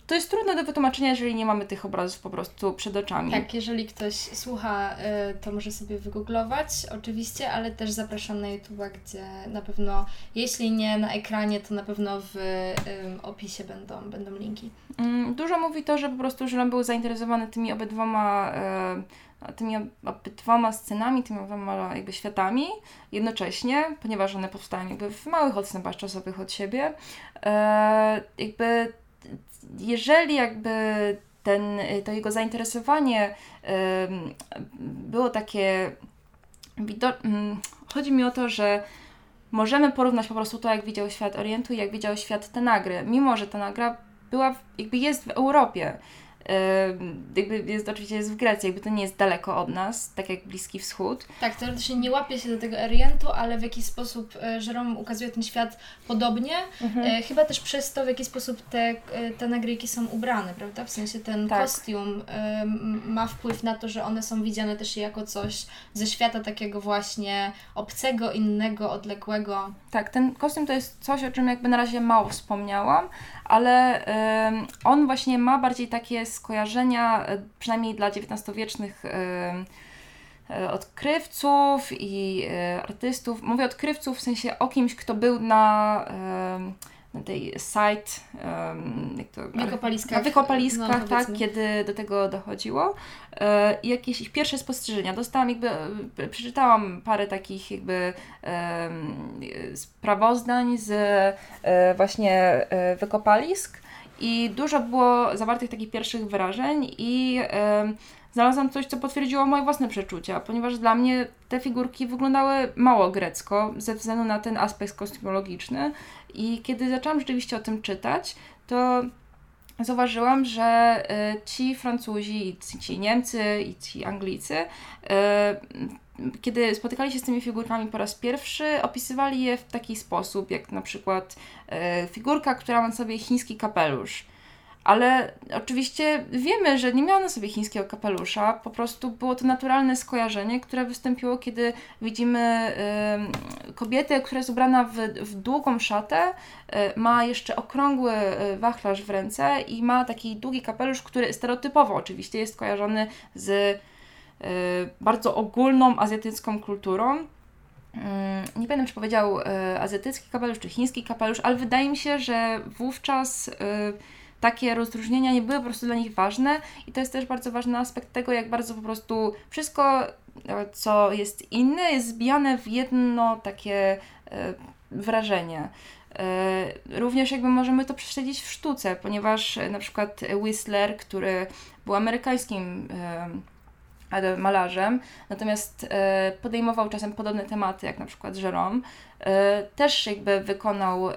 to jest trudne do wytłumaczenia, jeżeli nie mamy tych obrazów po prostu przed oczami. Tak, jeżeli ktoś słucha, e, to może sobie wygooglować, oczywiście, ale też zapraszam na YouTube, gdzie na pewno, jeśli nie na ekranie, to na pewno w opisie będą, będą linki. Mm, dużo mówi to, że po prostu Żylon był zainteresowany tymi obydwoma e, tymi obydwoma scenami, tymi obydwoma jakby światami jednocześnie, ponieważ one powstają jakby w małych odstępach czasowych od siebie. E, jakby jeżeli jakby ten, to jego zainteresowanie e, było takie chodzi mi o to, że możemy porównać po prostu to, jak widział świat Orientu i jak widział świat Tenagry, mimo że Tenagra była, jakby jest w Europie jakby jest oczywiście jest w Grecji, jakby to nie jest daleko od nas, tak jak Bliski Wschód. Tak, teoretycznie nie łapie się do tego Orientu, ale w jakiś sposób Jerome ukazuje ten świat podobnie, mhm. E, chyba też przez to, w jaki sposób te, e, te nagrywki są ubrane, prawda? W sensie ten tak. kostium ma wpływ na to, że one są widziane też jako coś ze świata takiego właśnie obcego, innego, odległego. Tak, ten kostium to jest coś, o czym jakby na razie mało wspomniałam, ale on właśnie ma bardziej takie skojarzenia, e, przynajmniej dla XIX-wiecznych e, odkrywców i e, artystów. Mówię odkrywców w sensie o kimś, kto był na na tej site, jak to, wykopaliskach, na wykopaliskach, no, tak, kiedy do tego dochodziło. E, jakieś ich pierwsze spostrzeżenia. Dostałam jakby, e, przeczytałam parę takich jakby e, sprawozdań z e, właśnie e, wykopalisk i dużo było zawartych takich pierwszych wyrażeń i e, znalazłam coś, co potwierdziło moje własne przeczucia, ponieważ dla mnie te figurki wyglądały mało grecko ze względu na ten aspekt kostiumologiczny i kiedy zaczęłam rzeczywiście o tym czytać, to zauważyłam, że y, ci Francuzi, ci Niemcy i ci Anglicy, y, kiedy spotykali się z tymi figurkami po raz pierwszy, opisywali je w taki sposób, jak na przykład y, figurka, która ma na sobie chiński kapelusz. Ale oczywiście wiemy, że nie miała na sobie chińskiego kapelusza, po prostu było to naturalne skojarzenie, które wystąpiło, kiedy widzimy y, kobietę, która jest ubrana w, w długą szatę, y, ma jeszcze okrągły y, wachlarz w ręce i ma taki długi kapelusz, który stereotypowo oczywiście jest kojarzony z bardzo ogólną azjatycką kulturą. Mm, nie pamiętam, czy powiedział y, azjatycki kapelusz, czy chiński kapelusz, ale wydaje mi się, że wówczas y, takie rozróżnienia nie były po prostu dla nich ważne i to jest też bardzo ważny aspekt tego, jak bardzo po prostu wszystko, e, co jest inne, jest zbijane w jedno takie e, wrażenie. E, również jakby możemy to prześledzić w sztuce, ponieważ na przykład Whistler, który był amerykańskim malarzem, natomiast podejmował czasem podobne tematy, jak na przykład Jerome, też jakby wykonał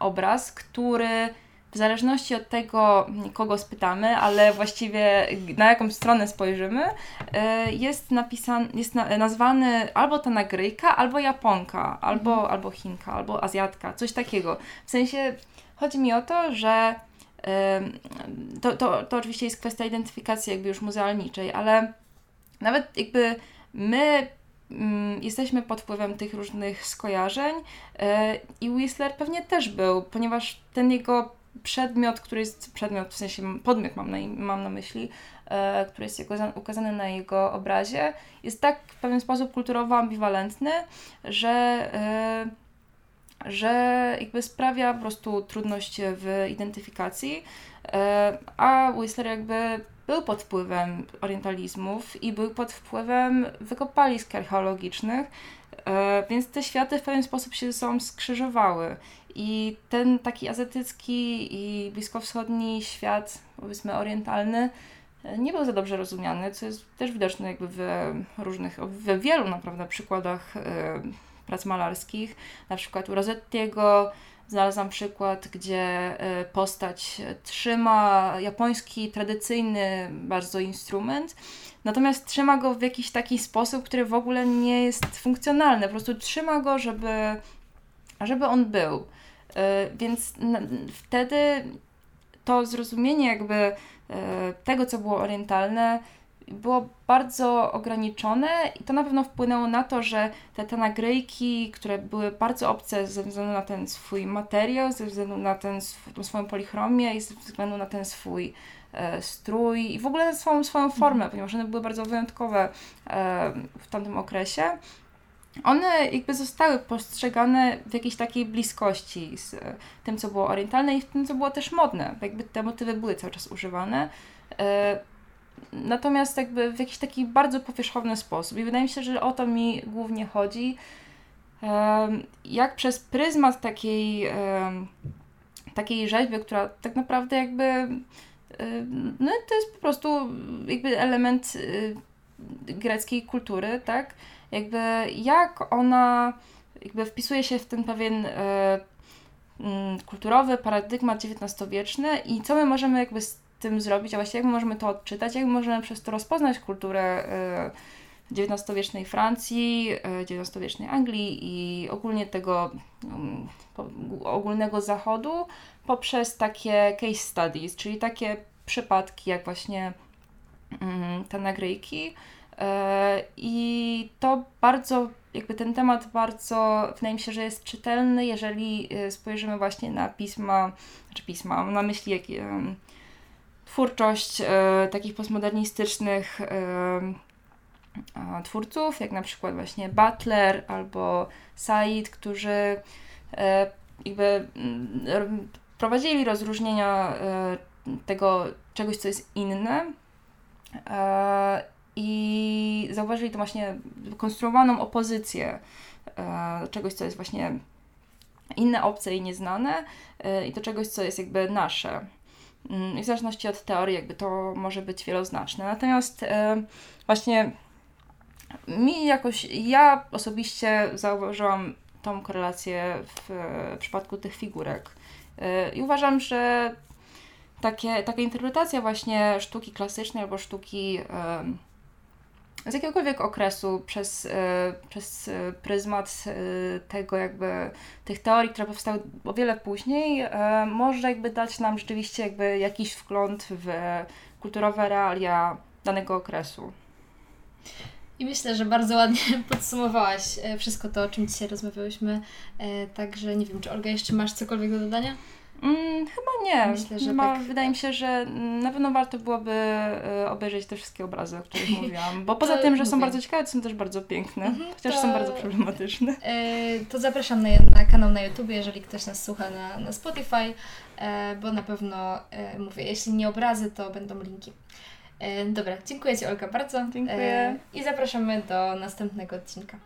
obraz, który w zależności od tego, kogo spytamy, ale właściwie na jaką stronę spojrzymy, e, jest napisany, jest nazwany albo ta nagryjka, albo Japonka, albo, mhm. albo Chinka, albo Azjatka, coś takiego. W sensie chodzi mi o to, że to, to, to oczywiście jest kwestia identyfikacji jakby już muzealniczej, ale nawet jakby my mm, jesteśmy pod wpływem tych różnych skojarzeń e, i Whistler pewnie też był, ponieważ ten jego przedmiot, który jest, przedmiot w sensie podmiot mam na, mam na myśli, e, który jest jego, ukazany na jego obrazie, jest tak w pewien sposób kulturowo ambiwalentny, że, e, że jakby sprawia po prostu trudność w identyfikacji, a Whistler jakby był pod wpływem orientalizmów i był pod wpływem wykopalisk archeologicznych, e, więc te światy w pewien sposób się ze sobą skrzyżowały. I ten taki azjatycki i bliskowschodni świat, powiedzmy orientalny, nie był za dobrze rozumiany, co jest też widoczne jakby w różnych, w wielu naprawdę przykładach y, prac malarskich. Na przykład u Rosettiego znalazłam przykład, gdzie y, postać trzyma japoński, tradycyjny bardzo instrument, natomiast trzyma go w jakiś taki sposób, który w ogóle nie jest funkcjonalny. Po prostu trzyma go, żeby, żeby on był. Więc wtedy to zrozumienie jakby tego, co było orientalne, było bardzo ograniczone i to na pewno wpłynęło na to, że te, te nagrejki, które były bardzo obce ze względu na ten swój materiał, ze względu na ten, tą swoją polichromię i ze względu na ten swój e, strój i w ogóle na swoją, swoją mhm. formę, ponieważ one były bardzo wyjątkowe e, w tamtym okresie, one jakby zostały postrzegane w jakiejś takiej bliskości z e, tym, co było orientalne i w tym, co było też modne. Jakby te motywy były cały czas używane. Natomiast jakby w jakiś taki bardzo powierzchowny sposób. I wydaje mi się, że o to mi głównie chodzi. Jak przez pryzmat takiej, takiej rzeźby, która tak naprawdę jakby no to jest po prostu jakby element y, greckiej kultury, tak? Jakby jak ona jakby wpisuje się w ten pewien e, kulturowy paradygmat XIX-wieczny i co my możemy jakby z tym zrobić, a właściwie jak my możemy to odczytać, jak my możemy przez to rozpoznać kulturę XIX-wiecznej e, Francji, XIX-wiecznej e, Anglii i ogólnie tego um, ogólnego zachodu poprzez takie case studies, czyli takie przypadki jak właśnie um, te nagryjki. E, I to bardzo, jakby ten temat bardzo, wydaje mi się, że jest czytelny, jeżeli spojrzymy właśnie na pisma, znaczy pisma, na myśli jak, twórczość e, takich postmodernistycznych e, twórców, jak na przykład właśnie Butler albo Said, którzy e, jakby mm, prowadzili rozróżnienia tego czegoś, co jest inne i zauważyli to właśnie konstruowaną opozycję czegoś, co jest właśnie inne, obce i nieznane i do czegoś, co jest jakby nasze. Mm, I w zależności od teorii, jakby to może być wieloznaczne. Natomiast e, właśnie mi jakoś, ja osobiście zauważyłam tą korelację w, w przypadku tych figurek. E, I uważam, że takie, taka interpretacja właśnie sztuki klasycznej albo sztuki z jakiegokolwiek okresu przez, e, przez e, pryzmat e, tego jakby tych teorii, które powstały o wiele później, może jakby dać nam rzeczywiście jakby jakiś wgląd w kulturowe realia danego okresu. I myślę, że bardzo ładnie podsumowałaś wszystko to, o czym dzisiaj rozmawiałyśmy. Także nie wiem, czy Olga jeszcze masz cokolwiek do dodania? Mm, chyba nie. Myślę, że tak. Wydaje mi się, że na pewno warto byłoby e, obejrzeć te wszystkie obrazy, o których mówiłam. Bo poza tym, że mówię. są bardzo ciekawe, to są też bardzo piękne, mhm, chociaż to... są bardzo problematyczne. Yy, to zapraszam na, na, kanał na YouTube, jeżeli ktoś nas słucha na, na Spotify, yy, bo na pewno yy, mówię, jeśli nie obrazy, to będą linki. Dobra, dziękuję Ci Olka, bardzo. Dziękuję. I zapraszamy do następnego odcinka.